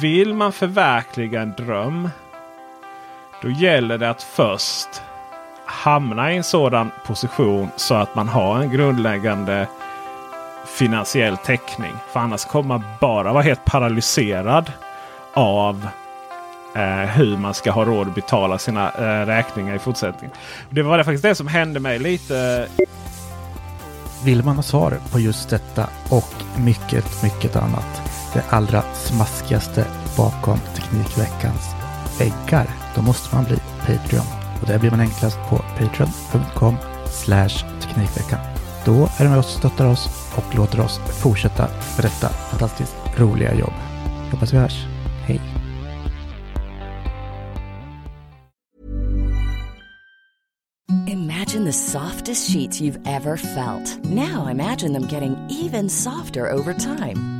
Vill man förverkliga en dröm. Då gäller det att först hamna i en sådan position så att man har en grundläggande finansiell täckning. För annars kommer man bara vara helt paralyserad av eh, hur man ska ha råd att betala sina eh, räkningar i fortsättningen. Det var det faktiskt det som hände mig lite. Vill man ha svar på just detta och mycket, mycket annat. Det allra smaskigaste bakom Teknikveckans väggar. Då måste man bli Patreon. Och det blir man enklast på patreon.com Teknikveckan. Då är det med oss och stöttar oss och låter oss fortsätta med detta fantastiskt roliga jobb. Hoppas vi hörs. Hej! Imagine the softest sheets you've ever felt. Now imagine them getting even softer over time.